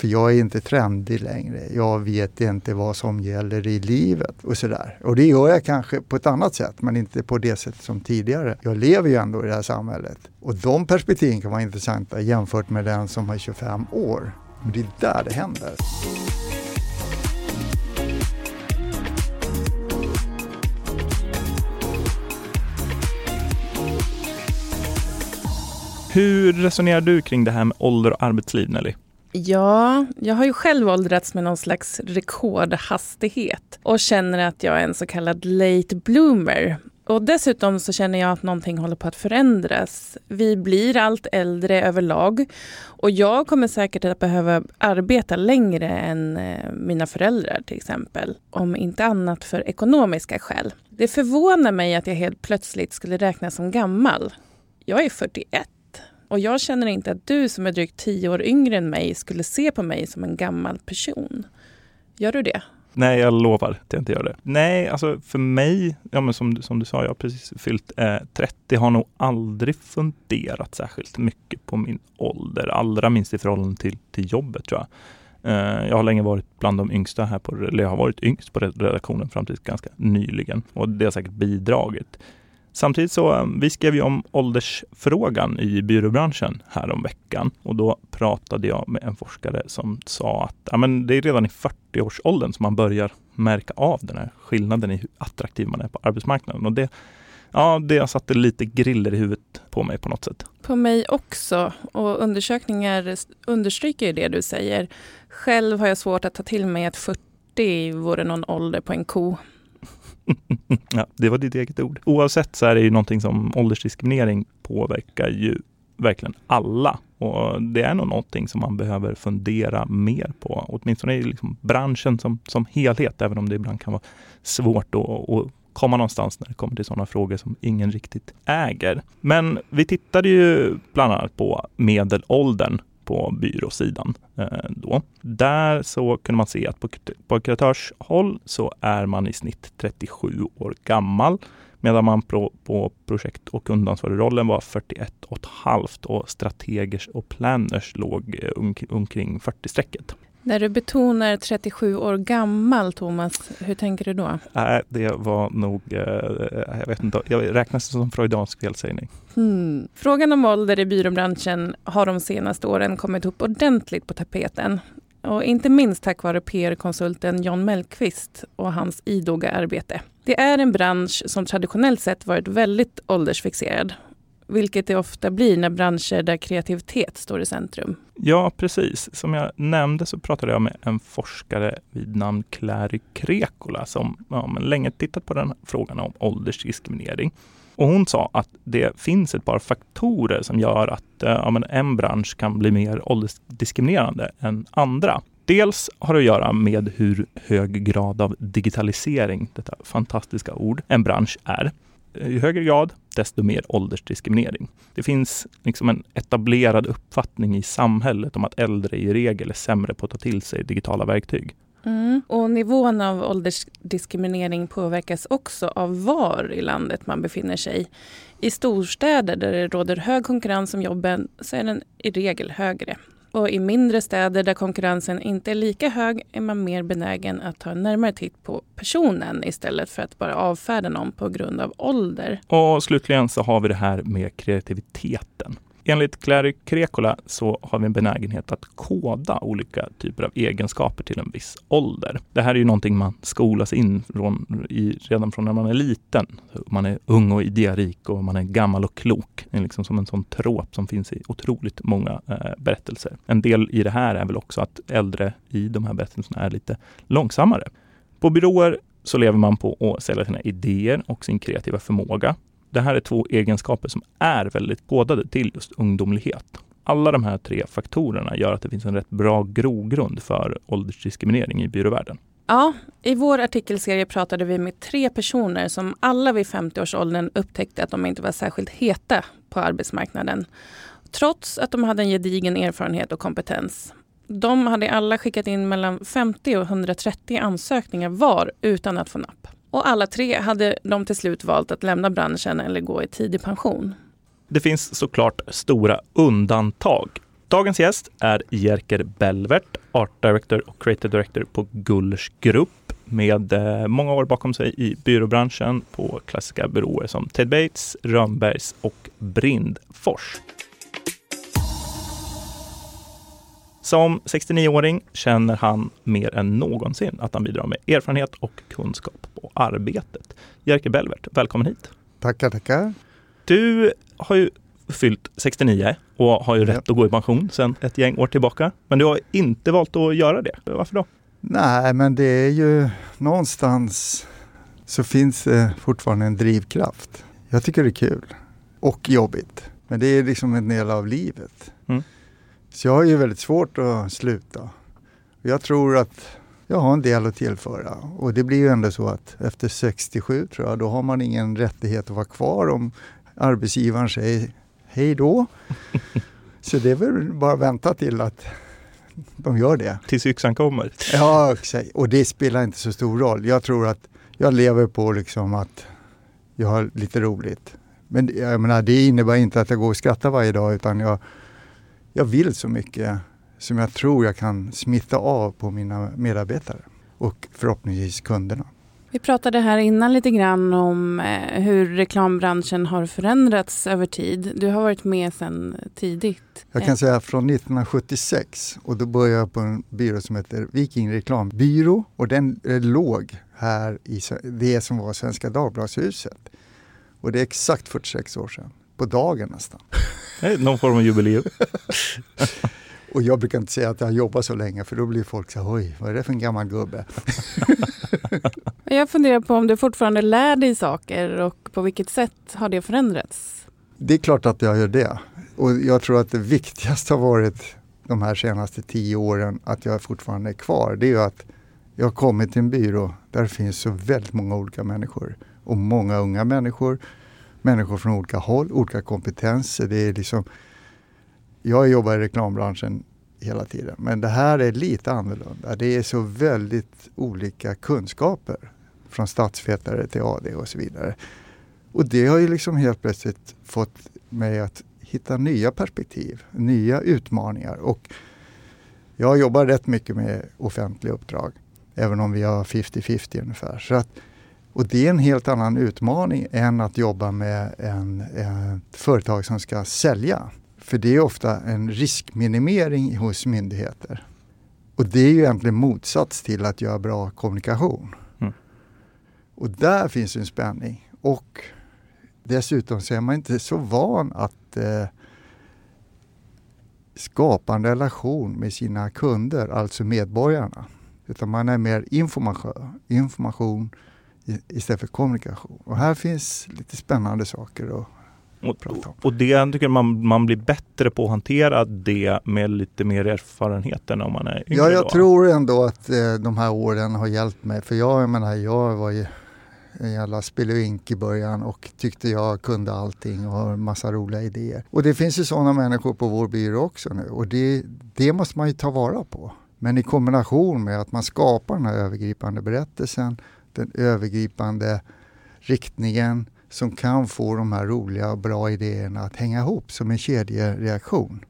För jag är inte trendig längre. Jag vet inte vad som gäller i livet och sådär. Och det gör jag kanske på ett annat sätt men inte på det sätt som tidigare. Jag lever ju ändå i det här samhället. Och de perspektiven kan vara intressanta jämfört med den som har 25 år. Men det är där det händer. Hur resonerar du kring det här med ålder och arbetsliv, Nelly? Ja, jag har ju själv åldrats med någon slags rekordhastighet och känner att jag är en så kallad late bloomer. Och dessutom så känner jag att någonting håller på att förändras. Vi blir allt äldre överlag och jag kommer säkert att behöva arbeta längre än eh, mina föräldrar till exempel. Om inte annat för ekonomiska skäl. Det förvånar mig att jag helt plötsligt skulle räknas som gammal. Jag är 41 och jag känner inte att du som är drygt tio år yngre än mig skulle se på mig som en gammal person. Gör du det? Nej, jag lovar att jag inte gör det. Nej, alltså för mig, ja, men som, som du sa, jag har precis fyllt eh, 30, har nog aldrig funderat särskilt mycket på min ålder, allra minst i förhållande till, till jobbet tror jag. Eh, jag har länge varit bland de yngsta här på, eller jag har varit yngst på redaktionen fram till ganska nyligen och det har säkert bidragit. Samtidigt så, eh, vi skrev ju om åldersfrågan i byråbranschen häromveckan veckan och då pratade jag med en forskare som sa att ja, men det är redan i 40-årsåldern som man börjar märka av den här skillnaden i hur attraktiv man är på arbetsmarknaden. Och det, ja, det satte lite griller i huvudet på mig på något sätt. På mig också. Och undersökningar understryker ju det du säger. Själv har jag svårt att ta till mig att 40 vore någon ålder på en ko. ja, det var ditt eget ord. Oavsett så är det ju någonting som åldersdiskriminering påverkar ju verkligen alla. Och det är nog någonting som man behöver fundera mer på. Åtminstone i liksom branschen som, som helhet, även om det ibland kan vara svårt att, att komma någonstans när det kommer till sådana frågor som ingen riktigt äger. Men vi tittade ju bland annat på medelåldern på byråsidan. Eh, då. Där så kunde man se att på, på kreatörshåll så är man i snitt 37 år gammal medan man på, på projekt och kundansvarig-rollen var 41 och ett halvt och strategers och planners låg eh, omkring 40-strecket. När du betonar 37 år gammal, Thomas, hur tänker du då? Nej, det var nog, eh, jag vet inte, jag räknas som freudiansk felsägning. Hmm. Frågan om ålder i byråbranschen har de senaste åren kommit upp ordentligt på tapeten. Och inte minst tack vare PR-konsulten John Mellqvist och hans idoga arbete. Det är en bransch som traditionellt sett varit väldigt åldersfixerad vilket det ofta blir när branscher där kreativitet står i centrum. Ja, precis. Som jag nämnde så pratade jag med en forskare vid namn Clary Krekola som ja, länge tittat på den frågan om åldersdiskriminering. Och hon sa att det finns ett par faktorer som gör att eh, ja, en bransch kan bli mer åldersdiskriminerande än andra. Dels har det att göra med hur hög grad av digitalisering, detta fantastiska ord, en bransch är Eh, i högre grad, desto mer åldersdiskriminering. Det finns liksom en etablerad uppfattning i samhället om att äldre i regel är sämre på att ta till sig digitala verktyg. Mm. Och nivån av åldersdiskriminering påverkas också av var i landet man befinner sig. I storstäder där det råder hög konkurrens om jobben så är den i regel högre. Och i mindre städer där konkurrensen inte är lika hög är man mer benägen att ta en närmare titt på personen istället för att bara avfärda någon på grund av ålder. Och slutligen så har vi det här med kreativiteten. Enligt Clary Krekola så har vi en benägenhet att koda olika typer av egenskaper till en viss ålder. Det här är ju någonting man skolas in från, i, redan från när man är liten. Man är ung och idérik och man är gammal och klok. Det är liksom som en sån trop som finns i otroligt många eh, berättelser. En del i det här är väl också att äldre i de här berättelserna är lite långsammare. På byråer så lever man på att sälja sina idéer och sin kreativa förmåga. Det här är två egenskaper som är väldigt kodade till just ungdomlighet. Alla de här tre faktorerna gör att det finns en rätt bra grogrund för åldersdiskriminering i byråvärlden. Ja, i vår artikelserie pratade vi med tre personer som alla vid 50-årsåldern upptäckte att de inte var särskilt heta på arbetsmarknaden. Trots att de hade en gedigen erfarenhet och kompetens. De hade alla skickat in mellan 50 och 130 ansökningar var utan att få napp. Och alla tre hade de till slut valt att lämna branschen eller gå i tidig pension. Det finns såklart stora undantag. Dagens gäst är Jerker Belvert, Art Director och Creative Director på Gullers Grupp med eh, många år bakom sig i byråbranschen på klassiska byråer som Ted Bates, Rönnbergs och Brindfors. Som 69-åring känner han mer än någonsin att han bidrar med erfarenhet och kunskap på arbetet. Jerker Belvert, välkommen hit. Tackar, tackar. Du har ju fyllt 69 och har ju rätt ja. att gå i pension sedan ett gäng år tillbaka. Men du har inte valt att göra det. Varför då? Nej, men det är ju någonstans så finns det fortfarande en drivkraft. Jag tycker det är kul och jobbigt. Men det är liksom en del av livet. Mm. Så jag har ju väldigt svårt att sluta. Jag tror att jag har en del att tillföra och det blir ju ändå så att efter 67 tror jag, då har man ingen rättighet att vara kvar om arbetsgivaren säger hej då. Så det är väl bara att vänta till att de gör det. Tills yxan kommer? Ja, och det spelar inte så stor roll. Jag tror att jag lever på liksom att jag har lite roligt. Men jag menar, det innebär inte att jag går och skrattar varje dag utan jag, jag vill så mycket som jag tror jag kan smitta av på mina medarbetare och förhoppningsvis kunderna. Vi pratade här innan lite grann om eh, hur reklambranschen har förändrats över tid. Du har varit med sedan tidigt. Jag kan säga från 1976 och då började jag på en byrå som heter Viking Reklambyrå och den låg här i det som var Svenska Dagbladshuset. Och det är exakt 46 år sedan, på dagen nästan. Någon form av jubileum. och jag brukar inte säga att jag har jobbat så länge för då blir folk så oj, vad är det för en gammal gubbe? Jag funderar på om du fortfarande lär dig saker och på vilket sätt har det förändrats? Det är klart att jag gör det. Och jag tror att det viktigaste har varit de här senaste tio åren att jag fortfarande är kvar. Det är ju att jag har kommit till en byrå där det finns så väldigt många olika människor. Och många unga människor, människor från olika håll, olika kompetenser. Det är liksom, jag jobbar i reklambranschen hela tiden. Men det här är lite annorlunda. Det är så väldigt olika kunskaper från statsvetare till AD och så vidare. Och det har ju liksom helt plötsligt fått mig att hitta nya perspektiv, nya utmaningar. Och jag jobbar rätt mycket med offentliga uppdrag, även om vi har 50-50 ungefär. Så att, och det är en helt annan utmaning än att jobba med en, ett företag som ska sälja. För det är ofta en riskminimering hos myndigheter. Och det är ju egentligen motsats till att göra bra kommunikation. Mm. Och där finns en spänning. Och dessutom så är man inte så van att eh, skapa en relation med sina kunder, alltså medborgarna. Utan man är mer information, information istället för kommunikation. Och här finns lite spännande saker att och, och det tycker man, man blir bättre på att hantera det med lite mer erfarenhet än om man är yngre. Ja, jag då. tror ändå att eh, de här åren har hjälpt mig. För jag, jag menar, jag var ju en jävla spelevink i början och tyckte jag kunde allting och har massa roliga idéer. Och det finns ju sådana människor på vår byrå också nu och det, det måste man ju ta vara på. Men i kombination med att man skapar den här övergripande berättelsen, den övergripande riktningen, som kan få de här roliga och bra idéerna att hänga ihop som en kedjereaktion.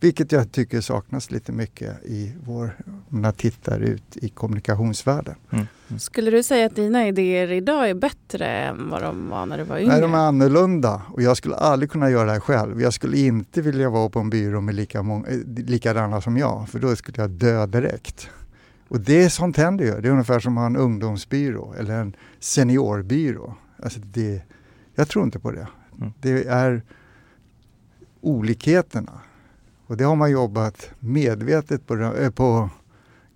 Vilket jag tycker saknas lite mycket i vår, när jag tittar ut i kommunikationsvärlden. Mm. Mm. Skulle du säga att dina idéer idag är bättre än vad de var när du var yngre? Nej, de är annorlunda och jag skulle aldrig kunna göra det här själv. Jag skulle inte vilja vara på en byrå med lika många, eh, likadana som jag, för då skulle jag dö direkt. Och det är sånt händer ju. Det är ungefär som att ha en ungdomsbyrå eller en seniorbyrå. Alltså det, jag tror inte på det. Mm. Det är olikheterna. Och det har man jobbat medvetet på, äh, på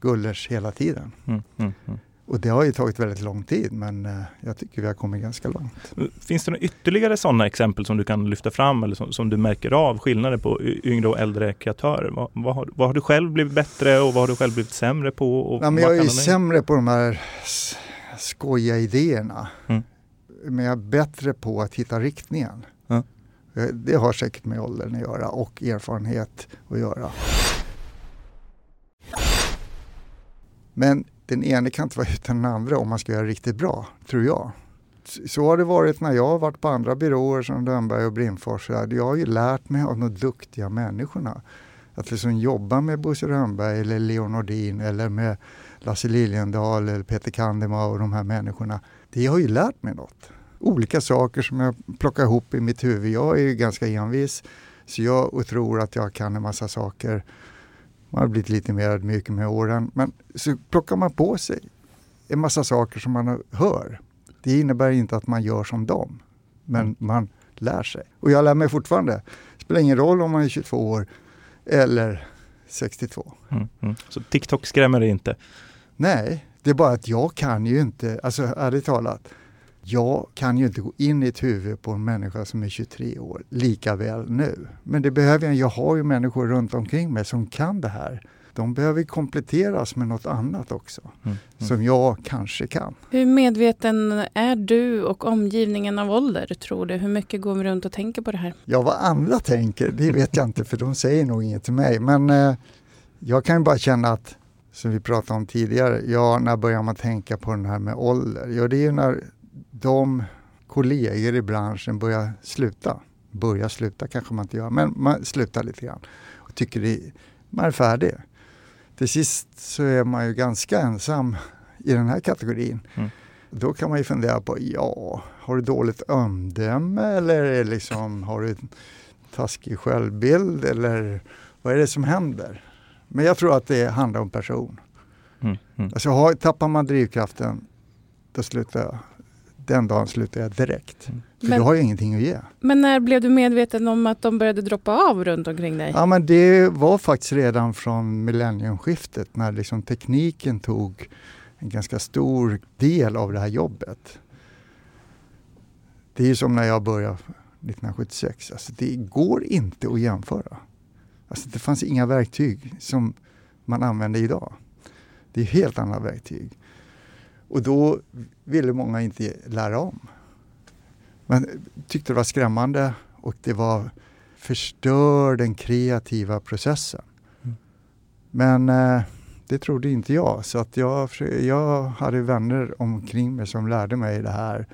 Gullers hela tiden. Mm, mm, mm, och det har ju tagit väldigt lång tid men äh, jag tycker vi har kommit ganska långt. Finns det några ytterligare sådana exempel som du kan lyfta fram eller som, som du märker av skillnader på yngre och äldre kreatörer? Vad, vad, har, vad, har, du själv blivit bättre och vad har du själv blivit sämre på? Och ja, men jag är ju sämre på de här skojiga idéerna. Mm men jag är bättre på att hitta riktningen. Ja. Eh, det har säkert med åldern att göra och erfarenhet att göra. Men den ene kan inte vara utan den andra om man ska göra riktigt bra, tror jag. Så har det varit när jag har varit på andra byråer som Lönnberg och Brindfors. Jag har ju lärt mig av de duktiga människorna. Att liksom jobba med Bosse Rönnberg eller Leon Nordin eller med Lasse Liljendahl eller Peter Kandema och de här människorna. Det har ju lärt mig något. Olika saker som jag plockar ihop i mitt huvud. Jag är ju ganska envis så jag tror att jag kan en massa saker. Man har blivit lite mer ödmjuk med åren. Men så plockar man på sig en massa saker som man hör. Det innebär inte att man gör som dem. Men mm. man lär sig. Och jag lär mig fortfarande. Det spelar ingen roll om man är 22 år eller 62. Mm, mm. Så TikTok skrämmer dig inte? Nej, det är bara att jag kan ju inte, alltså ärligt talat, jag kan ju inte gå in i ett huvud på en människa som är 23 år lika väl nu. Men det behöver jag. Jag har ju människor runt omkring mig som kan det här. De behöver kompletteras med något annat också, mm, mm. som jag kanske kan. Hur medveten är du och omgivningen av ålder, tror du? Hur mycket går vi runt och tänker på det här? Ja, vad andra tänker, det vet jag inte, för de säger nog inget till mig. Men eh, jag kan ju bara känna att, som vi pratade om tidigare, ja, när börjar man tänka på det här med ålder? Ja, det är ju när de kollegor i branschen börjar sluta. Börja sluta kanske man inte gör, men man slutar lite grann. Och tycker det, man är färdig. Till sist så är man ju ganska ensam i den här kategorin. Mm. Då kan man ju fundera på, ja, har du dåligt omdöme eller liksom, har du taskig självbild eller vad är det som händer? Men jag tror att det handlar om person. Mm. Mm. Alltså, har, tappar man drivkraften, då slutar jag den dagen slutar jag direkt. Mm. För men, då har jag ingenting att ge. Men när blev du medveten om att de började droppa av runt omkring dig? Ja, men det var faktiskt redan från millenniumskiftet när liksom tekniken tog en ganska stor del av det här jobbet. Det är som när jag började 1976. Alltså det går inte att jämföra. Alltså det fanns inga verktyg som man använder idag. Det är helt andra verktyg. Och då ville många inte lära om. Man tyckte det var skrämmande och det var förstör den kreativa processen. Mm. Men eh, det trodde inte jag. Så att jag, jag hade vänner omkring mig som lärde mig det här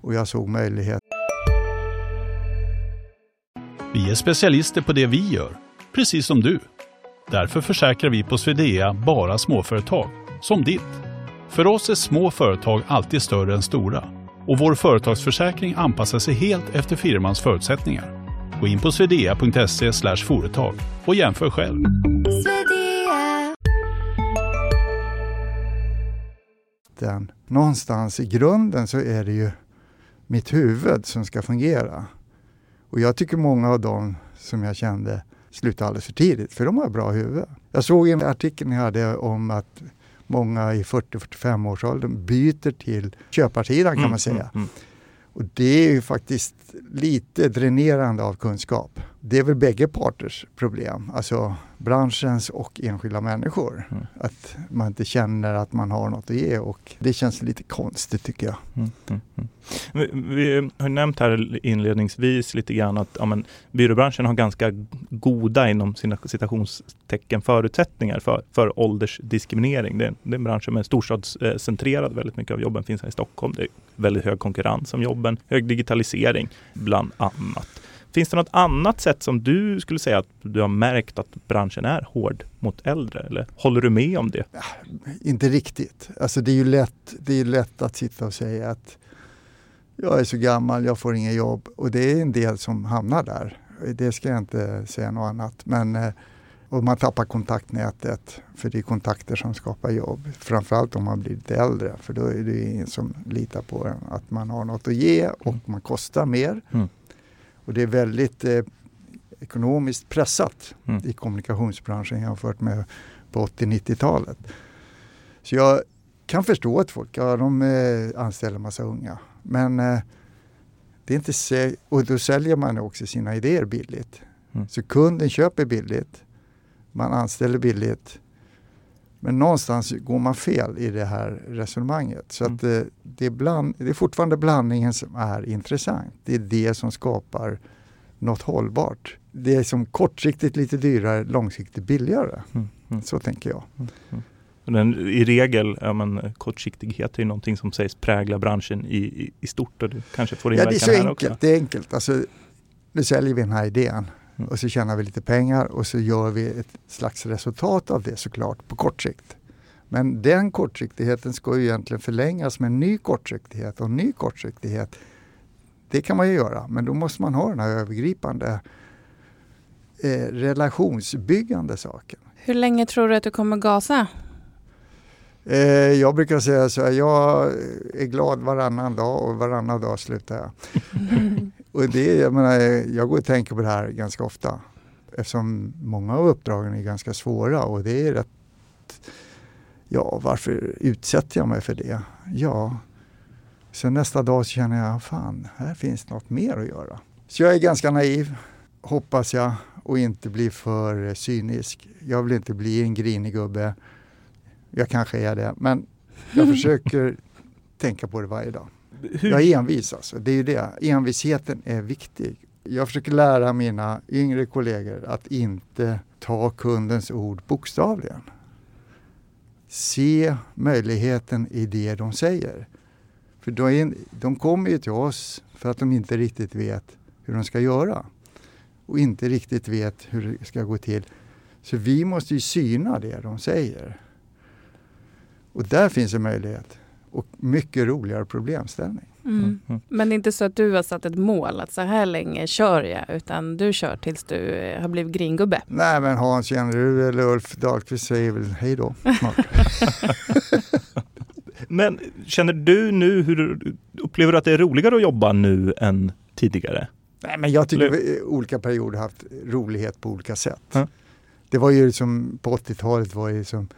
och jag såg möjlighet. Vi är specialister på det vi gör, precis som du. Därför försäkrar vi på Swedea bara småföretag, som ditt. För oss är små företag alltid större än stora och vår företagsförsäkring anpassar sig helt efter firmans förutsättningar. Gå in på swedea.se företag och jämför själv. Den, någonstans i grunden så är det ju mitt huvud som ska fungera. Och jag tycker många av dem som jag kände slutade alldeles för tidigt, för de har bra huvud. Jag såg en artikel ni hade om att många i 40-45 årsåldern byter till köparsidan kan mm, man säga. Mm, mm. Och det är ju faktiskt lite dränerande av kunskap. Det är väl bägge parters problem, alltså branschens och enskilda människor. Mm. Att man inte känner att man har något att ge och det känns lite konstigt tycker jag. Mm, mm, mm. vi, vi, har nämnt här inledningsvis lite grann att ja, men, byråbranschen har ganska goda inom sina citationstecken förutsättningar för, för åldersdiskriminering. Det är, det är en bransch som är storstadscentrerad. Väldigt mycket av jobben finns här i Stockholm. Det är väldigt hög konkurrens om jobben, hög digitalisering bland annat. Finns det något annat sätt som du skulle säga att du har märkt att branschen är hård mot äldre? Eller håller du med om det? Ja, inte riktigt. Alltså det är ju lätt, det är lätt att sitta och säga att jag är så gammal, jag får inga jobb. Och det är en del som hamnar där. Det ska jag inte säga något annat. Men, eh, och man tappar kontaktnätet, för det är kontakter som skapar jobb. Framförallt om man blir lite äldre, för då är det ingen som litar på en, att man har något att ge och mm. man kostar mer. Mm. Och det är väldigt eh, ekonomiskt pressat mm. i kommunikationsbranschen jämfört med på 80-90-talet. Så jag kan förstå att folk ja, de, eh, anställer massa unga. Men eh, det är inte och då säljer man också sina idéer billigt. Mm. Så kunden köper billigt, man anställer billigt. Men någonstans går man fel i det här resonemanget. Så mm. att det, det, är bland, det är fortfarande blandningen som är intressant. Det är det som skapar något hållbart. Det är som kortsiktigt lite dyrare, långsiktigt billigare. Mm. Mm. Så tänker jag. Mm. mm. Den, I regel, ja, men, kortsiktighet är någonting som sägs prägla branschen i, i, i stort och det kanske får inverkan ja, det är så här enkelt, också. Det är enkelt. Alltså, nu säljer vi den här idén. Och så tjänar vi lite pengar och så gör vi ett slags resultat av det såklart på kort sikt. Men den kortsiktigheten ska ju egentligen förlängas med en ny kortsiktighet och en ny kortsiktighet. Det kan man ju göra, men då måste man ha den här övergripande eh, relationsbyggande saken. Hur länge tror du att du kommer gasa? Eh, jag brukar säga så här, jag är glad varannan dag och varannan dag slutar jag. och det, jag, menar, jag går och tänker på det här ganska ofta eftersom många av uppdragen är ganska svåra och det är rätt Ja, varför utsätter jag mig för det? Ja, sen nästa dag så känner jag, fan, här finns något mer att göra. Så jag är ganska naiv, hoppas jag, och inte bli för cynisk. Jag vill inte bli en grinig gubbe. Jag kanske är det, men jag försöker tänka på det varje dag. Hur, Jag är envis alltså, det är ju det. Envisheten är viktig. Jag försöker lära mina yngre kollegor att inte ta kundens ord bokstavligen. Se möjligheten i det de säger. För de, de kommer ju till oss för att de inte riktigt vet hur de ska göra. Och inte riktigt vet hur det ska gå till. Så vi måste ju syna det de säger. Och där finns en möjlighet. Och mycket roligare problemställning. Mm. Mm. Men det är inte så att du har satt ett mål att så här länge kör jag utan du kör tills du eh, har blivit gringubbe. Nej men Hans Jennerud eller Ulf Dahlqvist säger väl hej då. Men känner du nu, hur upplever du att det är roligare att jobba nu än tidigare? Nej men jag tycker vi i olika perioder haft rolighet på olika sätt. Ja. Det var ju som på 80-talet var ju som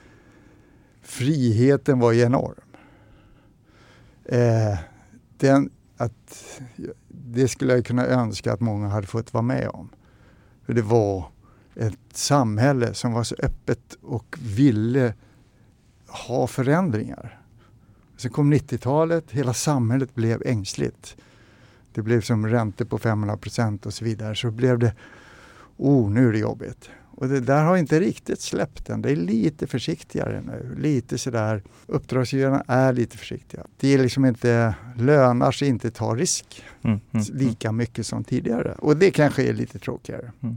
friheten var ju enorm. Eh, den, att, det skulle jag kunna önska att många hade fått vara med om. För det var ett samhälle som var så öppet och ville ha förändringar. Sen kom 90-talet, hela samhället blev ängsligt. Det blev som räntor på 500 procent och så vidare. Så blev det, oh nu är det jobbigt. Och det där har inte riktigt släppt än. Det är lite försiktigare nu. Lite sådär, uppdragsgivarna är lite försiktiga. Det är liksom inte, lönar sig inte ta risk Mm, mm, mm. lika mycket som tidigare. Och det kanske är lite tråkigare. Mm.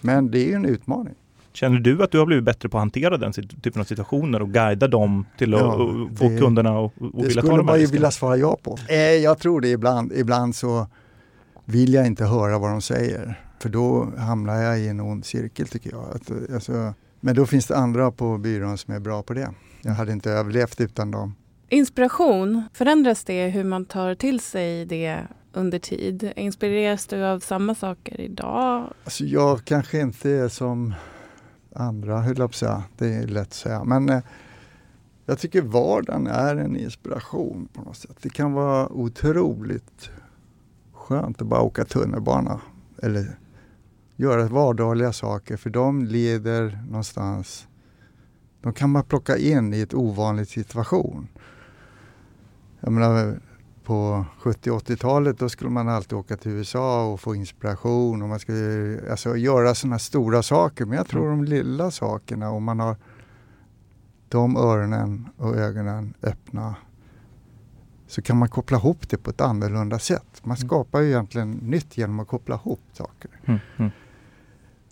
Men det är ju en utmaning. Känner du att du har blivit bättre på att hantera den typen av situationer och guida dem till att Ja, och få det- kunderna att och Det vilja ta skulle de här man ju riskerna? vilja svara ja på. Eh, jag tror det ibland. Ibland så vill jag inte höra vad de säger. För då hamnar jag i en ond cirkel tycker jag. Att, alltså, men då finns det andra på byrån som är bra på det. Jag hade inte överlevt utan dem. Inspiration, förändras det hur man tar till sig det under tid? Inspireras du av samma saker idag? Alltså jag kanske inte är som andra, höll jag på att säga. Det är lätt att säga. Men eh, jag tycker vardagen är en inspiration på något sätt. Det kan vara otroligt skönt att bara åka tunnelbana. Eller göra vardagliga saker för de leder någonstans. De kan man plocka in i ett ovanligt situation. Jag menar, på 70-80-talet då skulle man alltid åka till USA och få inspiration och man skulle alltså, göra sådana stora saker. Men jag tror de lilla sakerna, om man har de öronen och ögonen öppna så kan man koppla ihop det på ett annorlunda sätt. Man Mm. skapar ju egentligen nytt genom att koppla ihop saker. Mm, mm.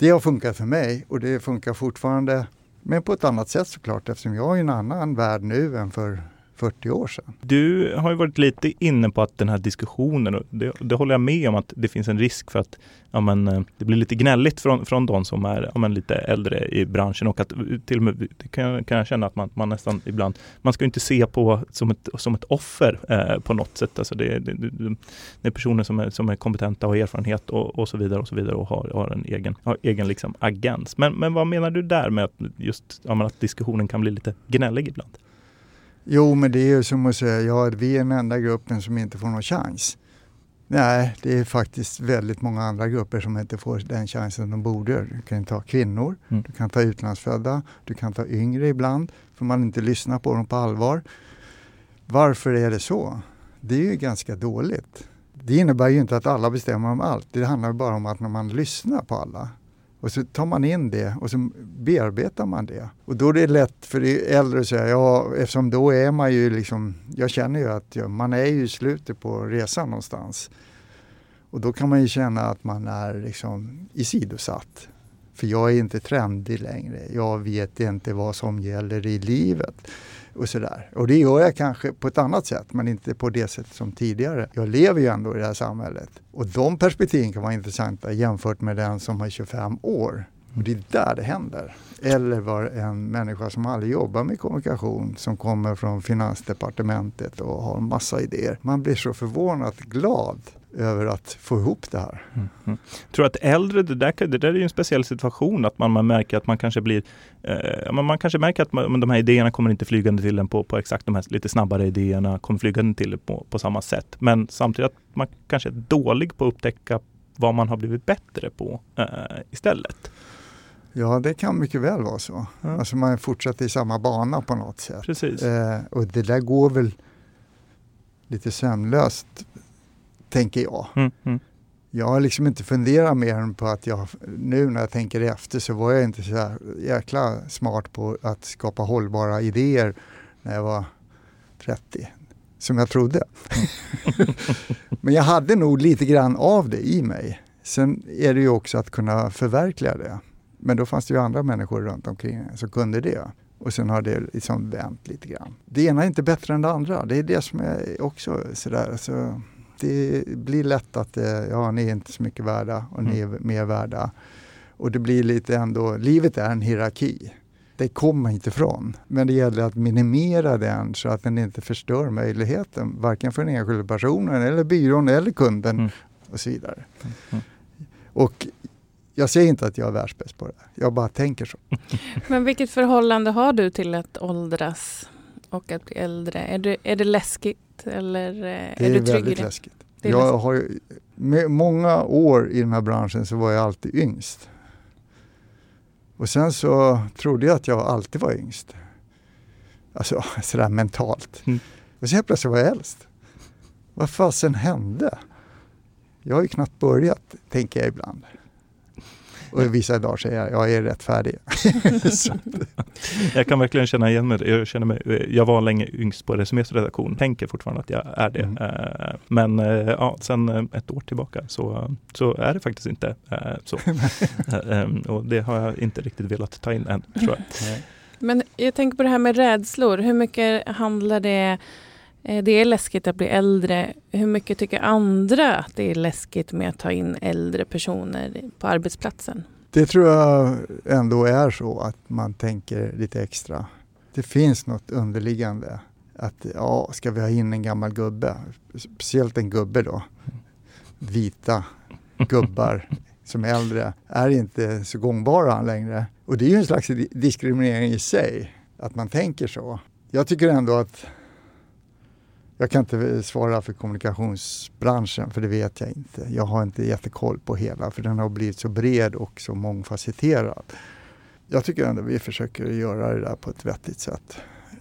Det har funkat för mig och det funkar fortfarande men på ett annat sätt såklart eftersom jag är i en annan värld nu än för 40 år sedan. Du har ju varit lite inne på att den här diskussionen, och det, det håller jag med om, att det finns en risk för att ja, men, eh, det blir lite gnälligt från, från de som är ja, men, lite äldre i branschen och att till och med det kan, jag- kan jag känna att man, man nästan ibland, man ska inte se på som ett, som ett offer eh, på något sätt. Alltså det, det, det, det är personer som är, som är kompetenta och har erfarenhet och, och så vidare och så vidare och har, har en egen, har egen liksom agens. Men, men vad menar du där med att just ja, men att diskussionen kan bli lite gnällig ibland? Jo, men det är ju som att säga, ja, vi är den enda gruppen som inte får någon chans. Nej, det är faktiskt väldigt många andra grupper som inte får den chansen de borde. Du kan ta kvinnor, Mm. du kan ta utlandsfödda, du kan ta yngre ibland, för man inte lyssnar på dem på allvar. Varför är det så? Det är ju ganska dåligt. Det innebär ju inte att alla bestämmer om allt. Det handlar bara om att när man lyssnar på alla och så tar man in det och så bearbetar man det. Och då är det lätt för äldre att säga, ja eftersom då är man ju liksom, jag känner ju att ja, man är ju i slutet på resan någonstans. Och då kan man ju känna att man är liksom isidosatt. För jag är inte trendig längre. Jag vet inte vad som gäller i livet. Och, sådär. och det gör jag kanske på ett annat sätt, men inte på det sätt som tidigare. Jag lever ju ändå i det här samhället. Och de perspektiven kan vara intressanta jämfört med den som har 25 år. Och det är där det händer. Eller var en människa som aldrig jobbar med kommunikation som kommer från Finansdepartementet och har en massa idéer. Man blir så förvånat glad över att få ihop det här. Mm. Mm. Tror att äldre, det där, det där är ju en speciell situation, att man, man märker att man kanske blir, eh, man, man kanske märker att man, de här idéerna kommer inte flygande till en på, på exakt de här lite snabbare idéerna, kommer flygande till på, på samma sätt. Men samtidigt att man kanske är dålig på att upptäcka vad man har blivit bättre på eh, istället. Ja, det kan mycket väl vara så. Mm. Alltså man fortsätter i samma bana på något sätt. Precis. Eh, och det där går väl lite sömnlöst, tänker jag. Mm, mm. Jag har liksom inte funderat mer än på att jag, nu när jag tänker efter så var jag inte så jäkla smart på att skapa hållbara idéer när jag var 30, som jag trodde. Men jag hade nog lite grann av det i mig. Sen är det ju också att kunna förverkliga det. Men då fanns det ju andra människor runt omkring som kunde det. Och sen har det liksom vänt lite grann. Det ena är inte bättre än det andra. Det är det som är också sådär. Så det blir lätt att eh, ja, ni är inte så mycket värda och ni är mm. mer värda. Och det blir lite ändå, livet är en hierarki. Det kommer man inte ifrån. Men det gäller att minimera den så att den inte förstör möjligheten, varken för den enskilda personen eller byrån eller kunden mm. och så vidare. Mm. Och jag säger inte att jag är världsbäst på det. Jag bara tänker så. Men vilket förhållande har du till att åldras och att bli äldre? Är det, är det läskigt eller eh, är, det är du trygg väldigt i det? läskigt. Det jag läskigt. har med många år i den här branschen så var jag alltid yngst. Och sen så trodde jag att jag alltid var yngst. Alltså sådär mentalt. Mm. Och så helt plötsligt var jag äldst. Vad fasen hände? Jag har ju knappt börjat, tänker jag ibland. Och vissa dagar säger jag, jag är rättfärdig. jag kan verkligen känna igen mig. Jag, känner mig, jag var länge yngst på Resumés redaktion, tänker fortfarande att jag är det. Mm. Eh, men eh, ja, sen eh, ett år tillbaka så, så är det faktiskt inte så. och det har jag inte riktigt velat ta in än, tror jag. Men jag tänker på det här med rädslor. Hur mycket handlar det Eh, det är läskigt att bli äldre. Hur mycket tycker andra att det är läskigt med att ta in äldre personer på arbetsplatsen? Det tror jag ändå är så att man tänker lite extra. Det finns något underliggande. Att ja, ska vi ha in en gammal gubbe? Speciellt en gubbe då. Vita gubbar som är äldre är inte så gångbara längre. Och det är ju en slags diskriminering i sig, att man tänker så. Jag tycker ändå att jag kan inte svara för kommunikationsbranschen för det vet jag inte. Jag har inte jättekoll på hela för den har blivit så bred och så mångfacetterad. Jag tycker ändå vi försöker göra det där på ett vettigt sätt.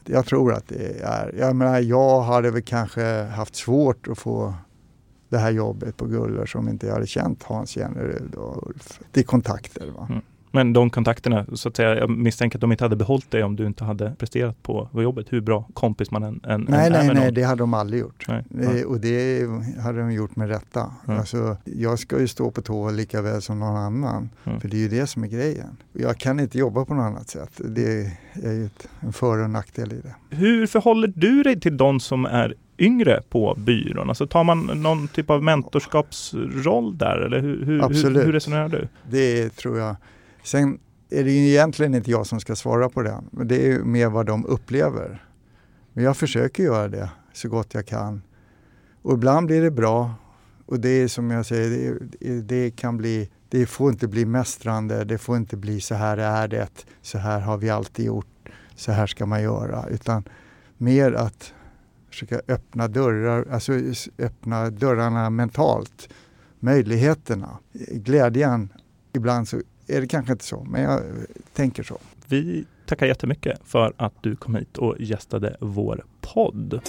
Jag tror att det är, jag menar jag hade väl kanske haft svårt att få det här jobbet på Guller som inte jag hade känt Hans Jennerud och Ulf. Det är kontakter. Va? Mm. Men de kontakterna, så att säga, jag misstänker att de inte hade behållit dig om du inte hade presterat på, jobbet, hur bra kompis man än, än Nej, än nej, nej, någon. det hade de aldrig gjort. Nej, det, och det hade de gjort med rätta. Mm. Alltså, jag ska ju stå på tå lika väl som någon annan, mm. för det är ju det som är grejen. Jag kan inte jobba på något annat sätt. Det är ju en för och nackdel i det. Hur förhåller du dig till de som är yngre på byrån? Alltså tar man någon typ av mentorskapsroll där eller hur, hur, hur, hur resonerar du? Det tror jag Sen är det ju egentligen inte jag som ska svara på det, men det är mer vad de upplever. Men jag försöker göra det så gott jag kan. Och ibland blir det bra och det är som jag säger, det, det, kan bli, det får inte bli mästrande, det får inte bli så här är det, så här har vi alltid gjort, så här ska man göra. Utan mer att försöka öppna dörrar, alltså öppna dörrarna mentalt, möjligheterna, glädjen. Ibland så är det kanske inte så, men jag tänker så. Vi tackar jättemycket för att du kom hit och gästade vår podd.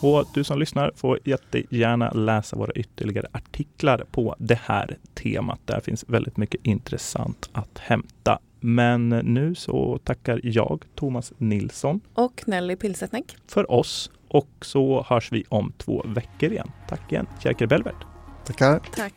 Och du som lyssnar får jättegärna läsa våra ytterligare artiklar på det här temat. Där finns väldigt mycket intressant att hämta. Men nu så tackar jag, Thomas Nilsson och Nelly Pilsetnek för oss och så hörs vi om två veckor igen. Tack igen, Kjerker Belvert. Tackar. Tack.